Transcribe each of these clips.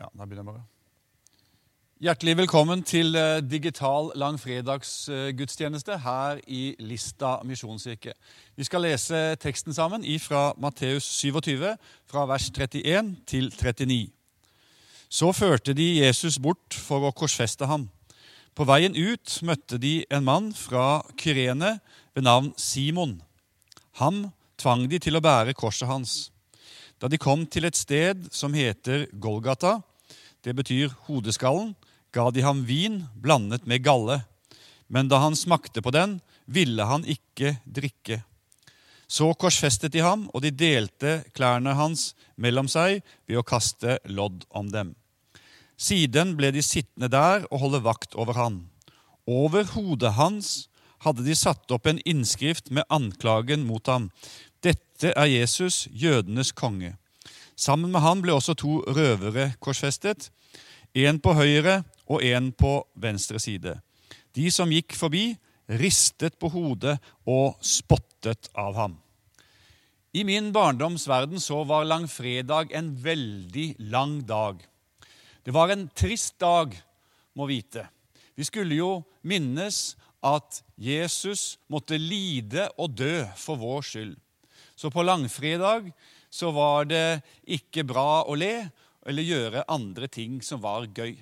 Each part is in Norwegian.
Ja, da begynner jeg bare. Hjertelig velkommen til eh, digital langfredagsgudstjeneste her i Lista misjonskirke. Vi skal lese teksten sammen fra Matteus 27, fra vers 31 til 39. Så førte de Jesus bort for å korsfeste ham. På veien ut møtte de en mann fra Kyrene ved navn Simon. Ham tvang de til å bære korset hans. Da de kom til et sted som heter Golgata, det betyr hodeskallen, ga de ham vin blandet med galle. Men da han smakte på den, ville han ikke drikke. Så korsfestet de ham, og de delte klærne hans mellom seg ved å kaste lodd om dem. Siden ble de sittende der og holde vakt over han. Over hodet hans hadde de satt opp en innskrift med anklagen mot ham. Dette er Jesus, jødenes konge. Sammen med han ble også to røvere korsfestet, en på høyre og en på venstre side. De som gikk forbi, ristet på hodet og spottet av ham. I min barndoms verden så var langfredag en veldig lang dag. Det var en trist dag, må vite. Vi skulle jo minnes at Jesus måtte lide og dø for vår skyld. Så på langfredag så var det ikke bra å le eller gjøre andre ting som var gøy.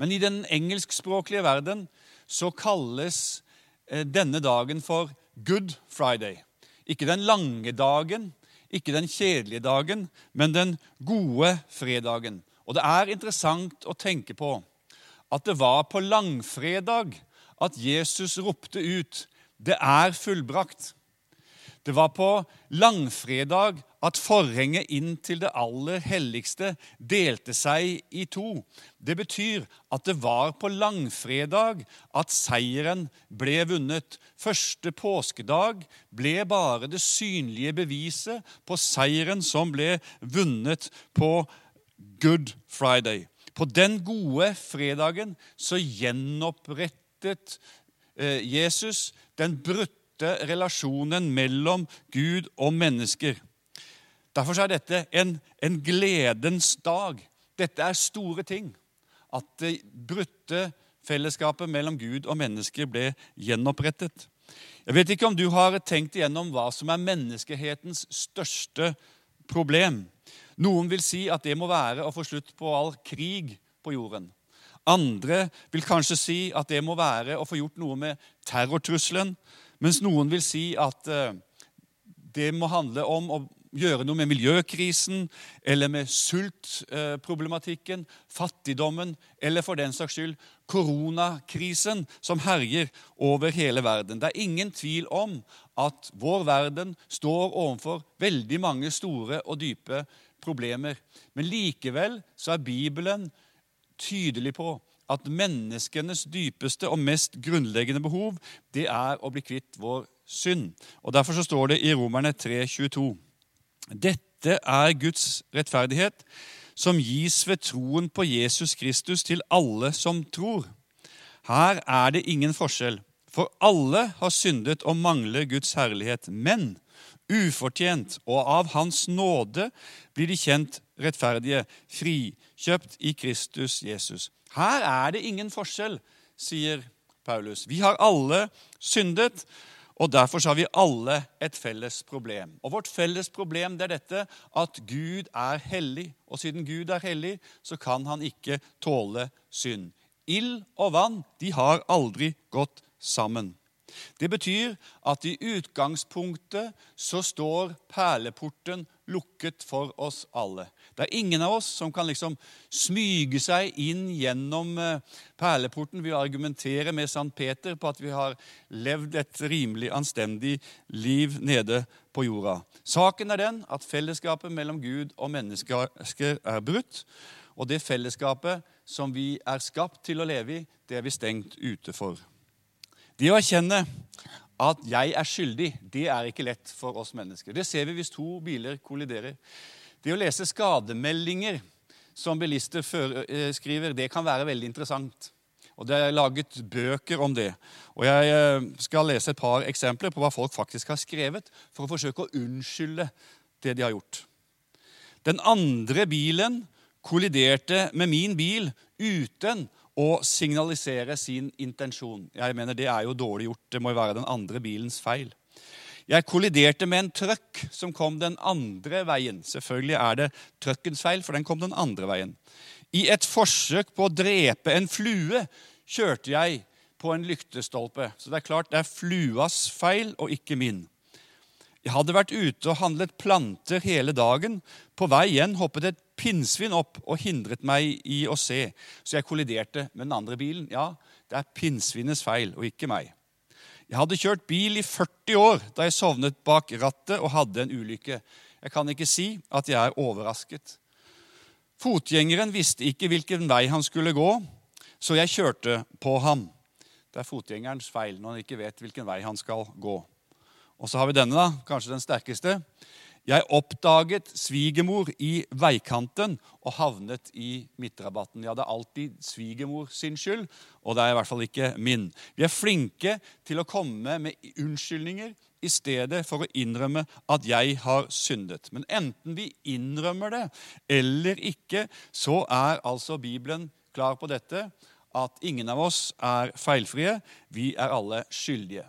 Men i den engelskspråklige verden så kalles eh, denne dagen for Good Friday. Ikke den lange dagen, ikke den kjedelige dagen, men den gode fredagen. Og det er interessant å tenke på at det var på langfredag at Jesus ropte ut 'Det er fullbrakt'. Det var på langfredag at forhenget inn til det aller helligste delte seg i to. Det betyr at det var på langfredag at seieren ble vunnet. Første påskedag ble bare det synlige beviset på seieren som ble vunnet på Good Friday. På den gode fredagen så gjenopprettet eh, Jesus den brutte relasjonen mellom Gud og mennesker. Derfor er dette en, en gledens dag. Dette er store ting. At det brutte fellesskapet mellom Gud og mennesker ble gjenopprettet. Jeg vet ikke om du har tenkt igjennom hva som er menneskehetens største problem. Noen vil si at det må være å få slutt på all krig på jorden. Andre vil kanskje si at det må være å få gjort noe med terrortrusselen. Mens noen vil si at eh, det må handle om å gjøre noe med miljøkrisen eller med sultproblematikken, fattigdommen eller for den saks skyld koronakrisen som herjer over hele verden. Det er ingen tvil om at vår verden står overfor veldig mange store og dype problemer. Men likevel så er Bibelen tydelig på at menneskenes dypeste og mest grunnleggende behov det er å bli kvitt vår synd. Og Derfor så står det i Romerne 3, 22. Dette er Guds rettferdighet, som gis ved troen på Jesus Kristus til alle som tror. Her er det ingen forskjell, for alle har syndet og mangler Guds herlighet. Men ufortjent og av Hans nåde blir de kjent rettferdige, frikjøpt i Kristus Jesus. Her er det ingen forskjell, sier Paulus. Vi har alle syndet, og derfor har vi alle et felles problem. Og Vårt felles problem det er dette at Gud er hellig. Og siden Gud er hellig, så kan han ikke tåle synd. Ild og vann de har aldri gått sammen. Det betyr at i utgangspunktet så står perleporten lukket for oss alle. Det er ingen av oss som kan liksom smyge seg inn gjennom eh, perleporten ved å argumentere med Sankt Peter på at vi har levd et rimelig anstendig liv nede på jorda. Saken er den at fellesskapet mellom Gud og mennesker er brutt. Og det fellesskapet som vi er skapt til å leve i, det er vi stengt ute for. Det å erkjenne at jeg er skyldig, det er ikke lett for oss mennesker. Det ser vi hvis to biler kolliderer. Det å lese skademeldinger som bilister eh, skriver, det kan være veldig interessant. Og Det er laget bøker om det. Og Jeg eh, skal lese et par eksempler på hva folk faktisk har skrevet for å forsøke å unnskylde det de har gjort. Den andre bilen kolliderte med min bil uten å signalisere sin intensjon. Jeg mener Det er jo dårlig gjort. Det må jo være den andre bilens feil. Jeg kolliderte med en trøkk som kom den andre veien. Selvfølgelig er det trøkkens feil, for den kom den andre veien. I et forsøk på å drepe en flue kjørte jeg på en lyktestolpe. Så det er klart det er fluas feil og ikke min. Jeg hadde vært ute og handlet planter hele dagen. På vei igjen hoppet et pinnsvin opp og hindret meg i å se, så jeg kolliderte med den andre bilen. Ja, det er pinnsvinets feil og ikke meg. Jeg hadde kjørt bil i 40 år da jeg sovnet bak rattet og hadde en ulykke. Jeg kan ikke si at jeg er overrasket. Fotgjengeren visste ikke hvilken vei han skulle gå, så jeg kjørte på ham. Det er fotgjengerens feil når han ikke vet hvilken vei han skal gå. Og så har vi denne, da, kanskje den sterkeste. Jeg oppdaget svigermor i veikanten og havnet i midtrabatten. Ja, det er alltid svigermor sin skyld, og det er i hvert fall ikke min. Vi er flinke til å komme med unnskyldninger i stedet for å innrømme at jeg har syndet. Men enten vi innrømmer det eller ikke, så er altså Bibelen klar på dette at ingen av oss er feilfrie. Vi er alle skyldige.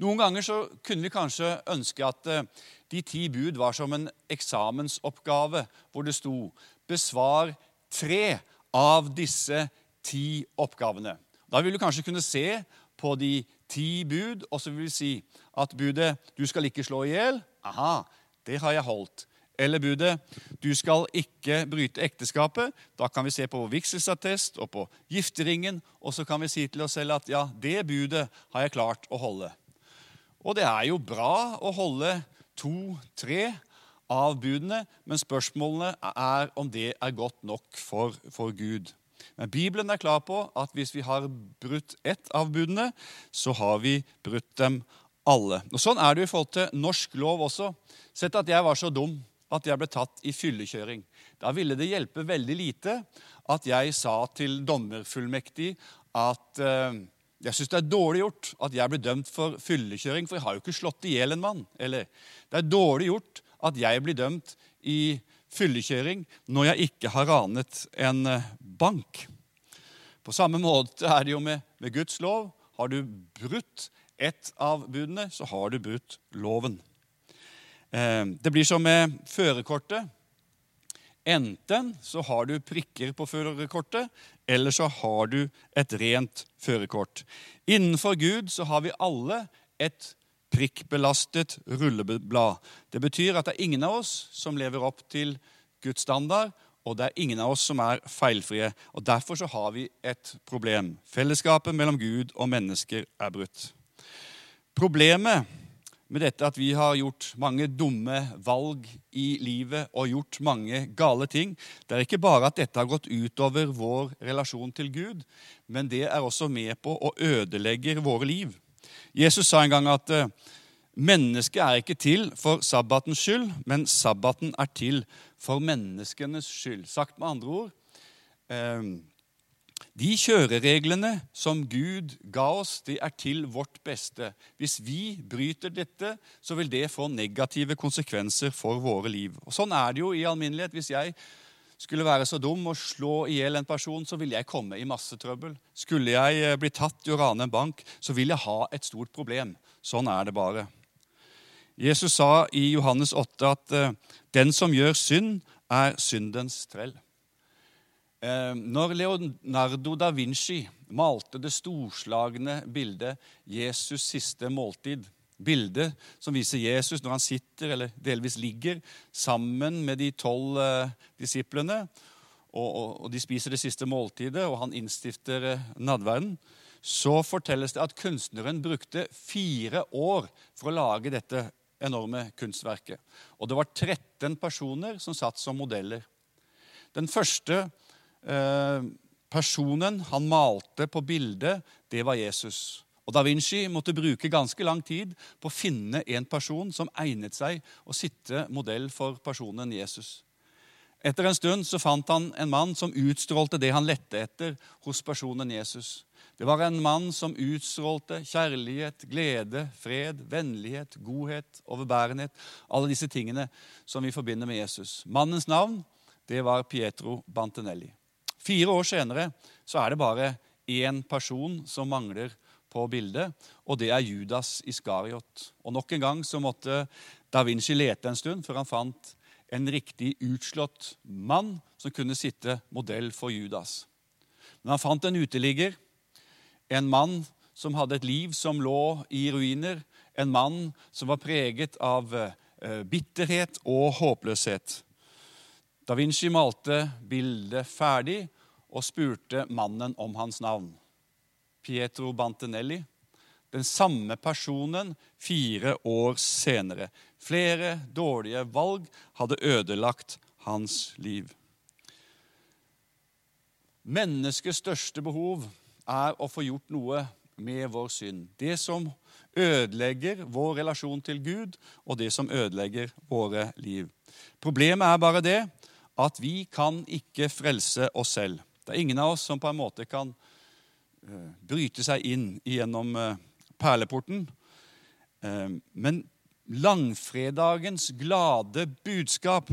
Noen ganger så kunne vi kanskje ønske at eh, de ti bud var som en eksamensoppgave hvor det sto 'besvar tre av disse ti oppgavene'. Da vil du kanskje kunne se på de ti bud, og så vil vi si at budet 'du skal ikke slå i hjel', aha, det har jeg holdt. Eller budet 'du skal ikke bryte ekteskapet'. Da kan vi se på vigselsattest og på gifteringen, og så kan vi si til oss selv at ja, det budet har jeg klart å holde. Og det er jo bra å holde to-tre av budene, men spørsmålene er om det er godt nok for, for, Gud. Men Bibelen er klar på at hvis vi har brutt ett av budene, så har vi brutt dem alle. Og Sånn er det i forhold til norsk lov også. Sett at jeg var så dum at jeg ble tatt i fyllekjøring. Da ville det hjelpe veldig lite at jeg sa til dommerfullmektig at uh, jeg syns det er dårlig gjort at jeg blir dømt for fyllekjøring, for jeg har jo ikke slått i hjel en mann. Eller det er dårlig gjort at jeg blir dømt i fyllekjøring når jeg ikke har ranet en eh, bank. På samme måte er det jo med, med Guds lov. Har du brutt ett av budene, så har du brutt loven. Eh, det blir som med førerkortet. Enten så har du prikker på førerkortet, eller så har du et rent førerkort. Innenfor Gud så har vi alle et prikkbelastet rulleblad. Det betyr at det er ingen av oss som lever opp til Guds standard, og det er ingen av oss som er feilfrie. Og Derfor så har vi et problem. Fellesskapet mellom Gud og mennesker er brutt. Problemet med dette at vi har gjort mange dumme valg i livet og gjort mange gale ting. Det er ikke bare at dette har gått utover vår relasjon til Gud, men det er også med på å ødelegge våre liv. Jesus sa en gang at eh, mennesket er ikke til for sabbatens skyld, men sabbaten er til for menneskenes skyld. Sagt med andre ord eh, de kjørereglene som Gud ga oss, de er til vårt beste. Hvis vi bryter dette, så vil det få negative konsekvenser for våre liv. Og Sånn er det jo i alminnelighet. Hvis jeg skulle være så dum og slå i hjel en person, så ville jeg komme i masse trøbbel. Skulle jeg eh, bli tatt i å rane en bank, så vil jeg ha et stort problem. Sånn er det bare. Jesus sa i Johannes 8 at eh, den som gjør synd, er syndens trell. Eh, når Leonardo da Vinci malte det storslagne bildet 'Jesus siste måltid', bildet som viser Jesus når han sitter eller delvis ligger sammen med de tolv eh, disiplene, og, og, og, de spiser det siste måltidet, og han innstifter eh, nadverden, så fortelles det at kunstneren brukte fire år for å lage dette enorme kunstverket. Og det var 13 personer som satt som modeller. Den første personen han malte på bildet, det var Jesus. Og Da Vinci måtte bruke ganske lang tid på å finne en person som egnet seg å sitte modell for personen Jesus. Etter en stund så fant han en mann som utstrålte det han lette etter hos personen Jesus. Det var en mann som utstrålte kjærlighet, glede, fred, vennlighet, godhet, overbærenhet. Alle disse tingene som vi forbinder med Jesus. Mannens navn det var Pietro Bantinelli. Fire år senere så er det bare én person som mangler på bildet, og det er Judas Iskariot. Og Nok en gang så måtte da Vinci lete en stund før han fant en riktig utslått mann som kunne sitte modell for Judas. Men han fant en uteligger, en mann som hadde et liv som lå i ruiner, en mann som var preget av eh, bitterhet og håpløshet. Da Vinci malte bildet ferdig og spurte mannen om hans navn. Pietro Bantinelli. Den samme personen fire år senere. Flere dårlige valg hadde ødelagt hans liv. Menneskets største behov er å få gjort noe med vår synd. Det som ødelegger vår relasjon til Gud, og det som ødelegger våre liv. Problemet er bare det at vi kan ikke frelse oss selv. Det er ingen av oss som på en måte kan uh, bryte seg inn gjennom uh, perleporten. Uh, men langfredagens glade budskap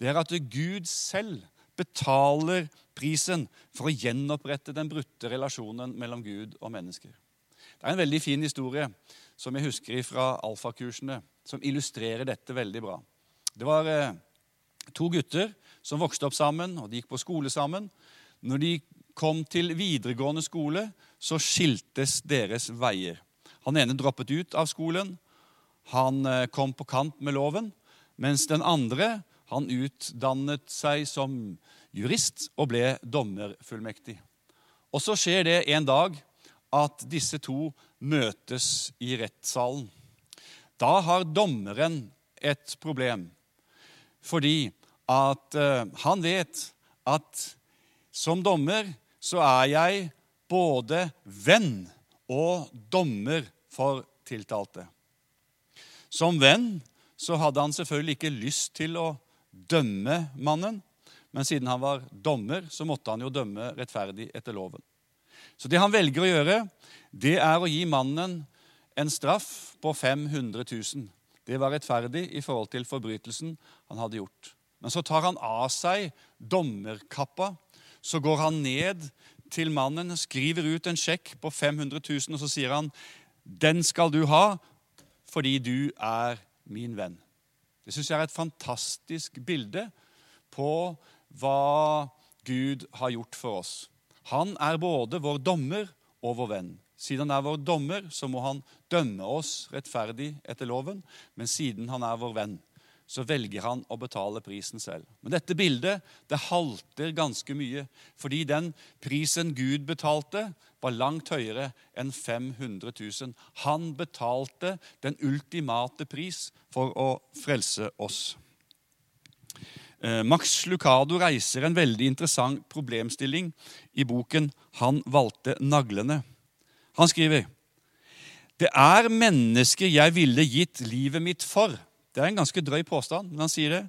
det er at Gud selv betaler prisen for å gjenopprette den brutte relasjonen mellom Gud og mennesker. Det er en veldig fin historie som jeg husker fra alfakursene, som illustrerer dette veldig bra. Det var to gutter som vokste opp sammen, og de gikk på skole sammen. Når de kom til videregående skole, så skiltes deres veier. Han ene droppet ut av skolen. Han eh, kom på kant med loven. Mens den andre han utdannet seg som jurist og ble dommerfullmektig. Og så skjer det en dag at disse to møtes i rettssalen. Da har dommeren et problem. Fordi at uh, han vet at som dommer så er jeg både venn og dommer for tiltalte. Som venn så hadde han selvfølgelig ikke lyst til å dømme mannen, men siden han var dommer, så måtte han jo dømme rettferdig etter loven. Så det han velger å gjøre, det er å gi mannen en straff på 500 000. Det var rettferdig i forhold til forbrytelsen han hadde gjort. Men så tar han av seg dommerkappa. Så går han ned til mannen, skriver ut en sjekk på 500 000, og så sier han, 'Den skal du ha fordi du er min venn'. Det syns jeg er et fantastisk bilde på hva Gud har gjort for oss. Han er både vår dommer og vår venn. Siden han er vår dommer, så må han dømme oss rettferdig etter loven. Men siden han er vår venn, så velger han å betale prisen selv. Men dette bildet det halter ganske mye, fordi den prisen Gud betalte, var langt høyere enn 500 000. Han betalte den ultimate pris for å frelse oss. Eh, Max Lucado reiser en veldig interessant problemstilling i boken 'Han valgte naglene'. Han skriver det er mennesker jeg ville gitt livet mitt for. Det er en ganske drøy påstand, men han sier det.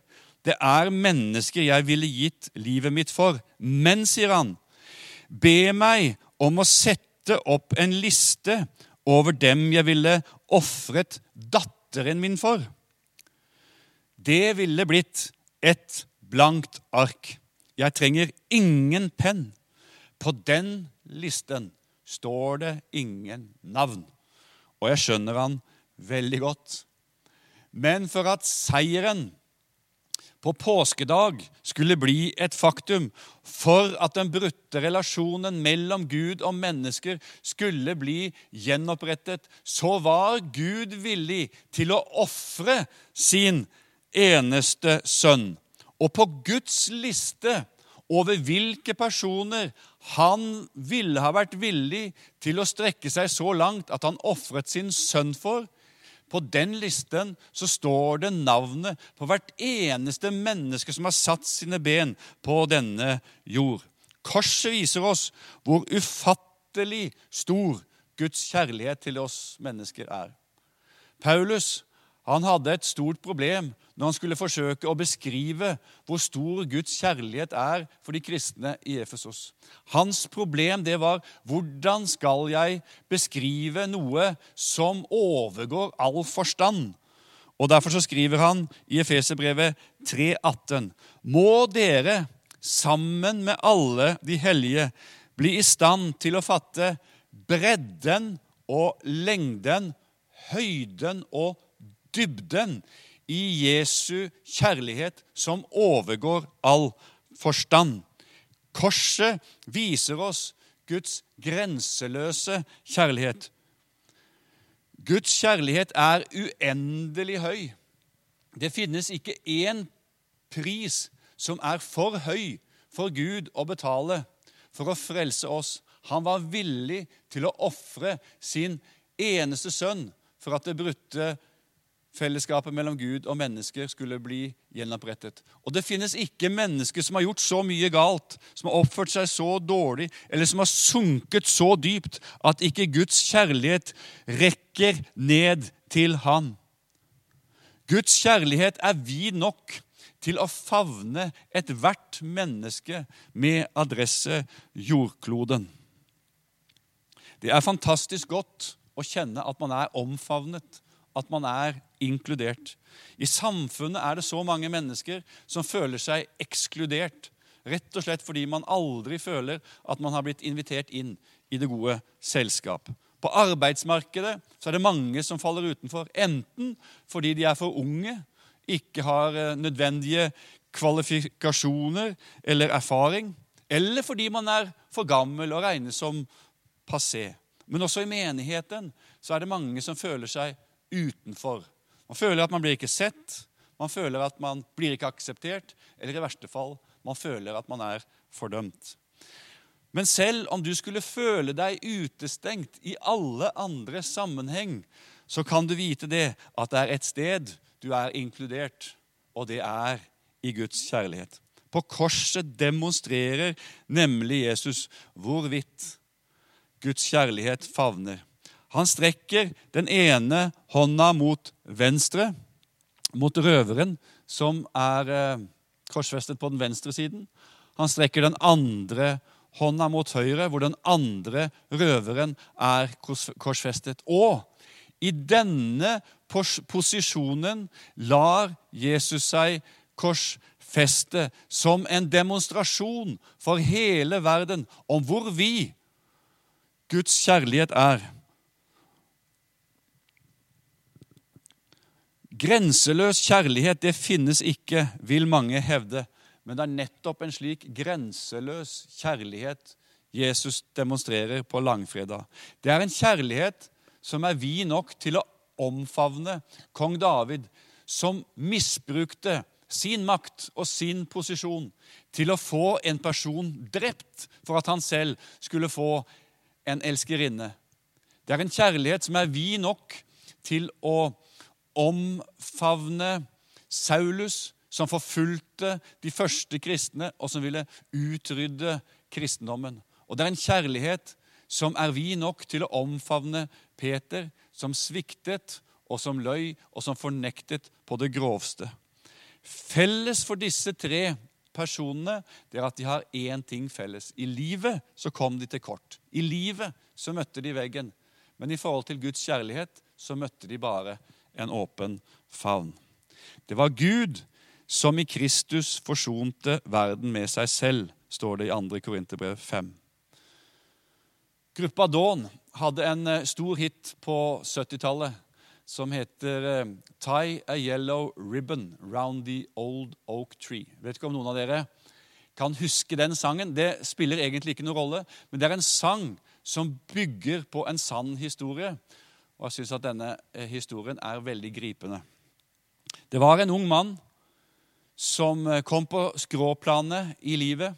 Det er mennesker jeg ville gitt livet mitt for. Men, sier han, be meg om å sette opp en liste over dem jeg ville ofret datteren min for. Det ville blitt et blankt ark. Jeg trenger ingen penn. På den listen står det ingen navn. Og jeg skjønner han veldig godt. Men for at seieren på påskedag skulle bli et faktum, for at den brutte relasjonen mellom Gud og mennesker skulle bli gjenopprettet, så var Gud villig til å ofre sin eneste sønn. Og på Guds liste over hvilke personer han ville ha vært villig til å strekke seg så langt at han ofret sin sønn for, på den listen så står det navnet på hvert eneste menneske som har satt sine ben på denne jord. Korset viser oss hvor ufattelig stor Guds kjærlighet til oss mennesker er. Paulus han hadde et stort problem når han skulle forsøke å beskrive hvor stor Guds kjærlighet er for de kristne i Efesos. Hans problem det var hvordan skal jeg beskrive noe som overgår all forstand? Og Derfor så skriver han i Efeserbrevet 3,18.: Må dere, sammen med alle de hellige, bli i stand til å fatte bredden og lengden, høyden og dybden i Jesu kjærlighet som overgår all forstand. Korset viser oss Guds grenseløse kjærlighet. Guds kjærlighet er uendelig høy. Det finnes ikke én pris som er for høy for Gud å betale for å frelse oss. Han var villig til å ofre sin eneste sønn for at det brutte fellesskapet mellom Gud og mennesker skulle bli gjenopprettet. Og det finnes ikke mennesker som har gjort så mye galt, som har oppført seg så dårlig, eller som har sunket så dypt at ikke Guds kjærlighet rekker ned til han. Guds kjærlighet er vid nok til å favne ethvert menneske med adresse jordkloden. Det er fantastisk godt å kjenne at man er omfavnet, at man er inkludert. I samfunnet er det så mange mennesker som føler seg ekskludert. Rett og slett fordi man aldri føler at man har blitt invitert inn i det gode selskap. På arbeidsmarkedet så er det mange som faller utenfor. Enten fordi de er for unge, ikke har eh, nødvendige kvalifikasjoner eller erfaring, eller fordi man er for gammel og regnes som passé. Men også i menigheten så er det mange som føler seg utenfor. Man føler at man blir ikke sett, man føler at man blir ikke akseptert, eller i verste fall man føler at man er fordømt. Men selv om du skulle føle deg utestengt i alle andre sammenheng, så kan du vite det at det er et sted du er inkludert, og det er i Guds kjærlighet. På korset demonstrerer nemlig Jesus hvorvidt Guds kjærlighet favner. Han strekker den ene hånda mot venstre, mot røveren, som er eh, korsfestet på den venstre siden. Han strekker den andre hånda mot høyre, hvor den andre røveren er korsfestet. Og i denne posisjonen lar Jesus seg korsfeste som en demonstrasjon for hele verden om hvor vi Guds kjærlighet er. Grenseløs kjærlighet det finnes ikke, vil mange hevde. Men det er nettopp en slik grenseløs kjærlighet Jesus demonstrerer på langfredag. Det er en kjærlighet som er vid nok til å omfavne kong David, som misbrukte sin makt og sin posisjon til å få en person drept for at han selv skulle få en elskerinne. Det er en kjærlighet som er vid nok til å omfavne Saulus, som forfulgte de første kristne, og som ville utrydde kristendommen. Og det er en kjærlighet som er vid nok til å omfavne Peter, som sviktet, og som løy, og som fornektet på det grovste. Felles for disse tre personene det er at de har én ting felles. I livet så kom de til kort. I livet så møtte de veggen. Men i forhold til Guds kjærlighet så møtte de bare en åpen favn. Det var Gud som i Kristus forsonte verden med seg selv, står det i 2. Korinterbrev 5. Gruppa Dawn hadde en eh, stor hit på 70-tallet som heter eh, 'Tie a Yellow Ribbon Round the Old Oak Tree'. Vet ikke om noen av dere kan huske den sangen. Det spiller egentlig ikke noen rolle, men det er en sang som bygger på en sann historie. Og jeg syns at denne eh, historien er veldig gripende. Det var en ung mann som eh, kom på skråplanet i livet.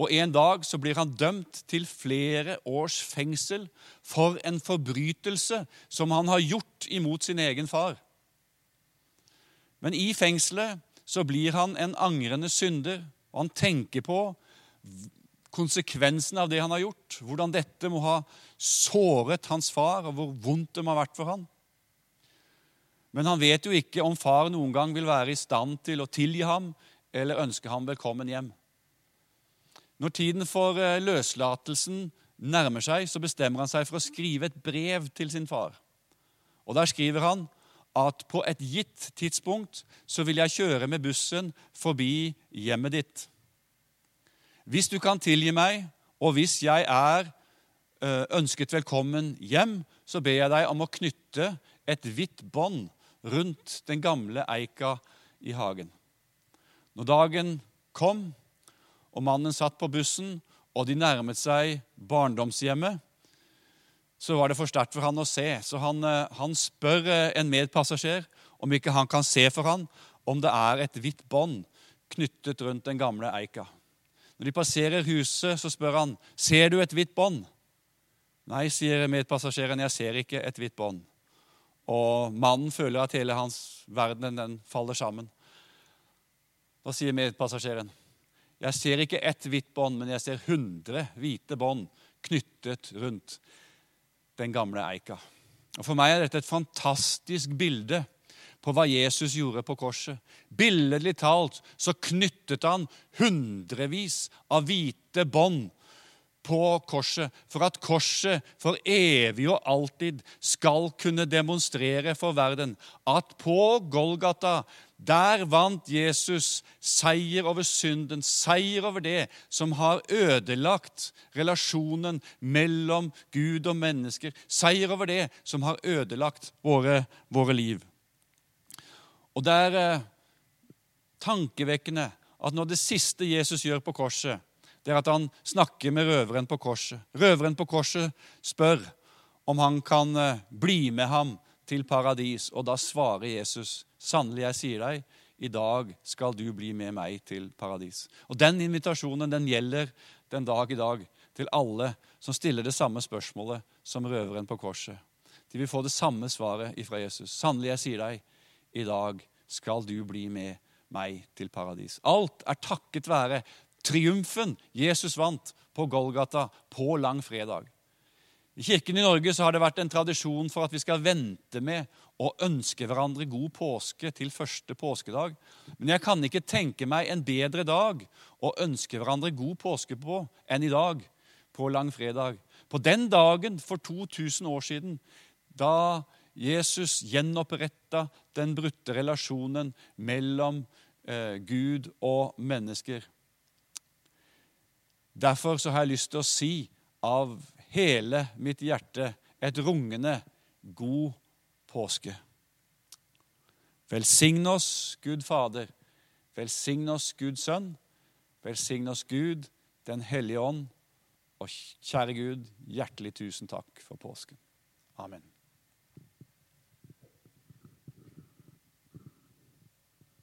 Og En dag så blir han dømt til flere års fengsel for en forbrytelse som han har gjort imot sin egen far. Men i fengselet så blir han en angrende synder, og han tenker på konsekvensen av det han har gjort. Hvordan dette må ha såret hans far, og hvor vondt det må ha vært for han. Men han vet jo ikke om far noen gang vil være i stand til å tilgi ham eller ønske ham velkommen hjem. Når tiden for eh, løslatelsen nærmer seg, så bestemmer han seg for å skrive et brev til sin far. Og Der skriver han at på et gitt tidspunkt så vil jeg kjøre med bussen forbi hjemmet ditt. Hvis du kan tilgi meg, og hvis jeg er eh, ønsket velkommen hjem, så ber jeg deg om å knytte et hvitt bånd rundt den gamle eika i hagen. Når dagen kom, og mannen satt på bussen, og de nærmet seg barndomshjemmet, så var det for sterkt for han å se. Så han, eh, han, spør eh, en medpassasjer om ikke han kan se for han om det er et hvitt bånd knyttet rundt den gamle eika. Når de passerer huset, så spør han ser du et hvitt bånd. Nei, sier medpassasjeren, jeg ser ikke et hvitt bånd. Og mannen føler at hele hans verden den faller sammen. Da sier medpassasjeren, jeg ser ikke ett hvitt bånd, men jeg ser hundre hvite bånd knyttet rundt den gamle eika. Og For meg er dette et fantastisk bilde på hva Jesus gjorde på korset. Billedlig talt så knyttet han hundrevis av hvite bånd på korset, for at korset for evig og alltid skal kunne demonstrere for verden at på Golgata der vant Jesus seier over synden, seier over det som har ødelagt relasjonen mellom Gud og mennesker, seier over det som har ødelagt våre, våre liv. Og det er eh, tankevekkende at når det siste Jesus gjør på korset, det er at han snakker med røveren på korset. Røveren på korset spør om han kan eh, bli med ham til paradis. Og da svarer Jesus, 'Sannelig, jeg sier deg, i dag skal du bli med meg til paradis'. Og Den invitasjonen den gjelder den dag i dag til alle som stiller det samme spørsmålet som røveren på korset. De vil få det samme svaret fra Jesus. 'Sannelig, jeg sier deg, i dag skal du bli med meg til paradis'. Alt er takket være triumfen Jesus vant på Golgata på langfredag. I Kirken i Norge så har det vært en tradisjon for at vi skal vente med å ønske hverandre god påske til første påskedag. Men jeg kan ikke tenke meg en bedre dag å ønske hverandre god påske på enn i dag, på langfredag. På den dagen for 2000 år siden, da Jesus gjenoppretta den brutte relasjonen mellom eh, Gud og mennesker. Derfor så har jeg lyst til å si av hele mitt hjerte et rungende god påske. Velsign oss, Gud Fader. Velsign oss, Gud Sønn. Velsign oss, Gud, Den hellige ånd. Og kjære Gud, hjertelig tusen takk for påsken. Amen.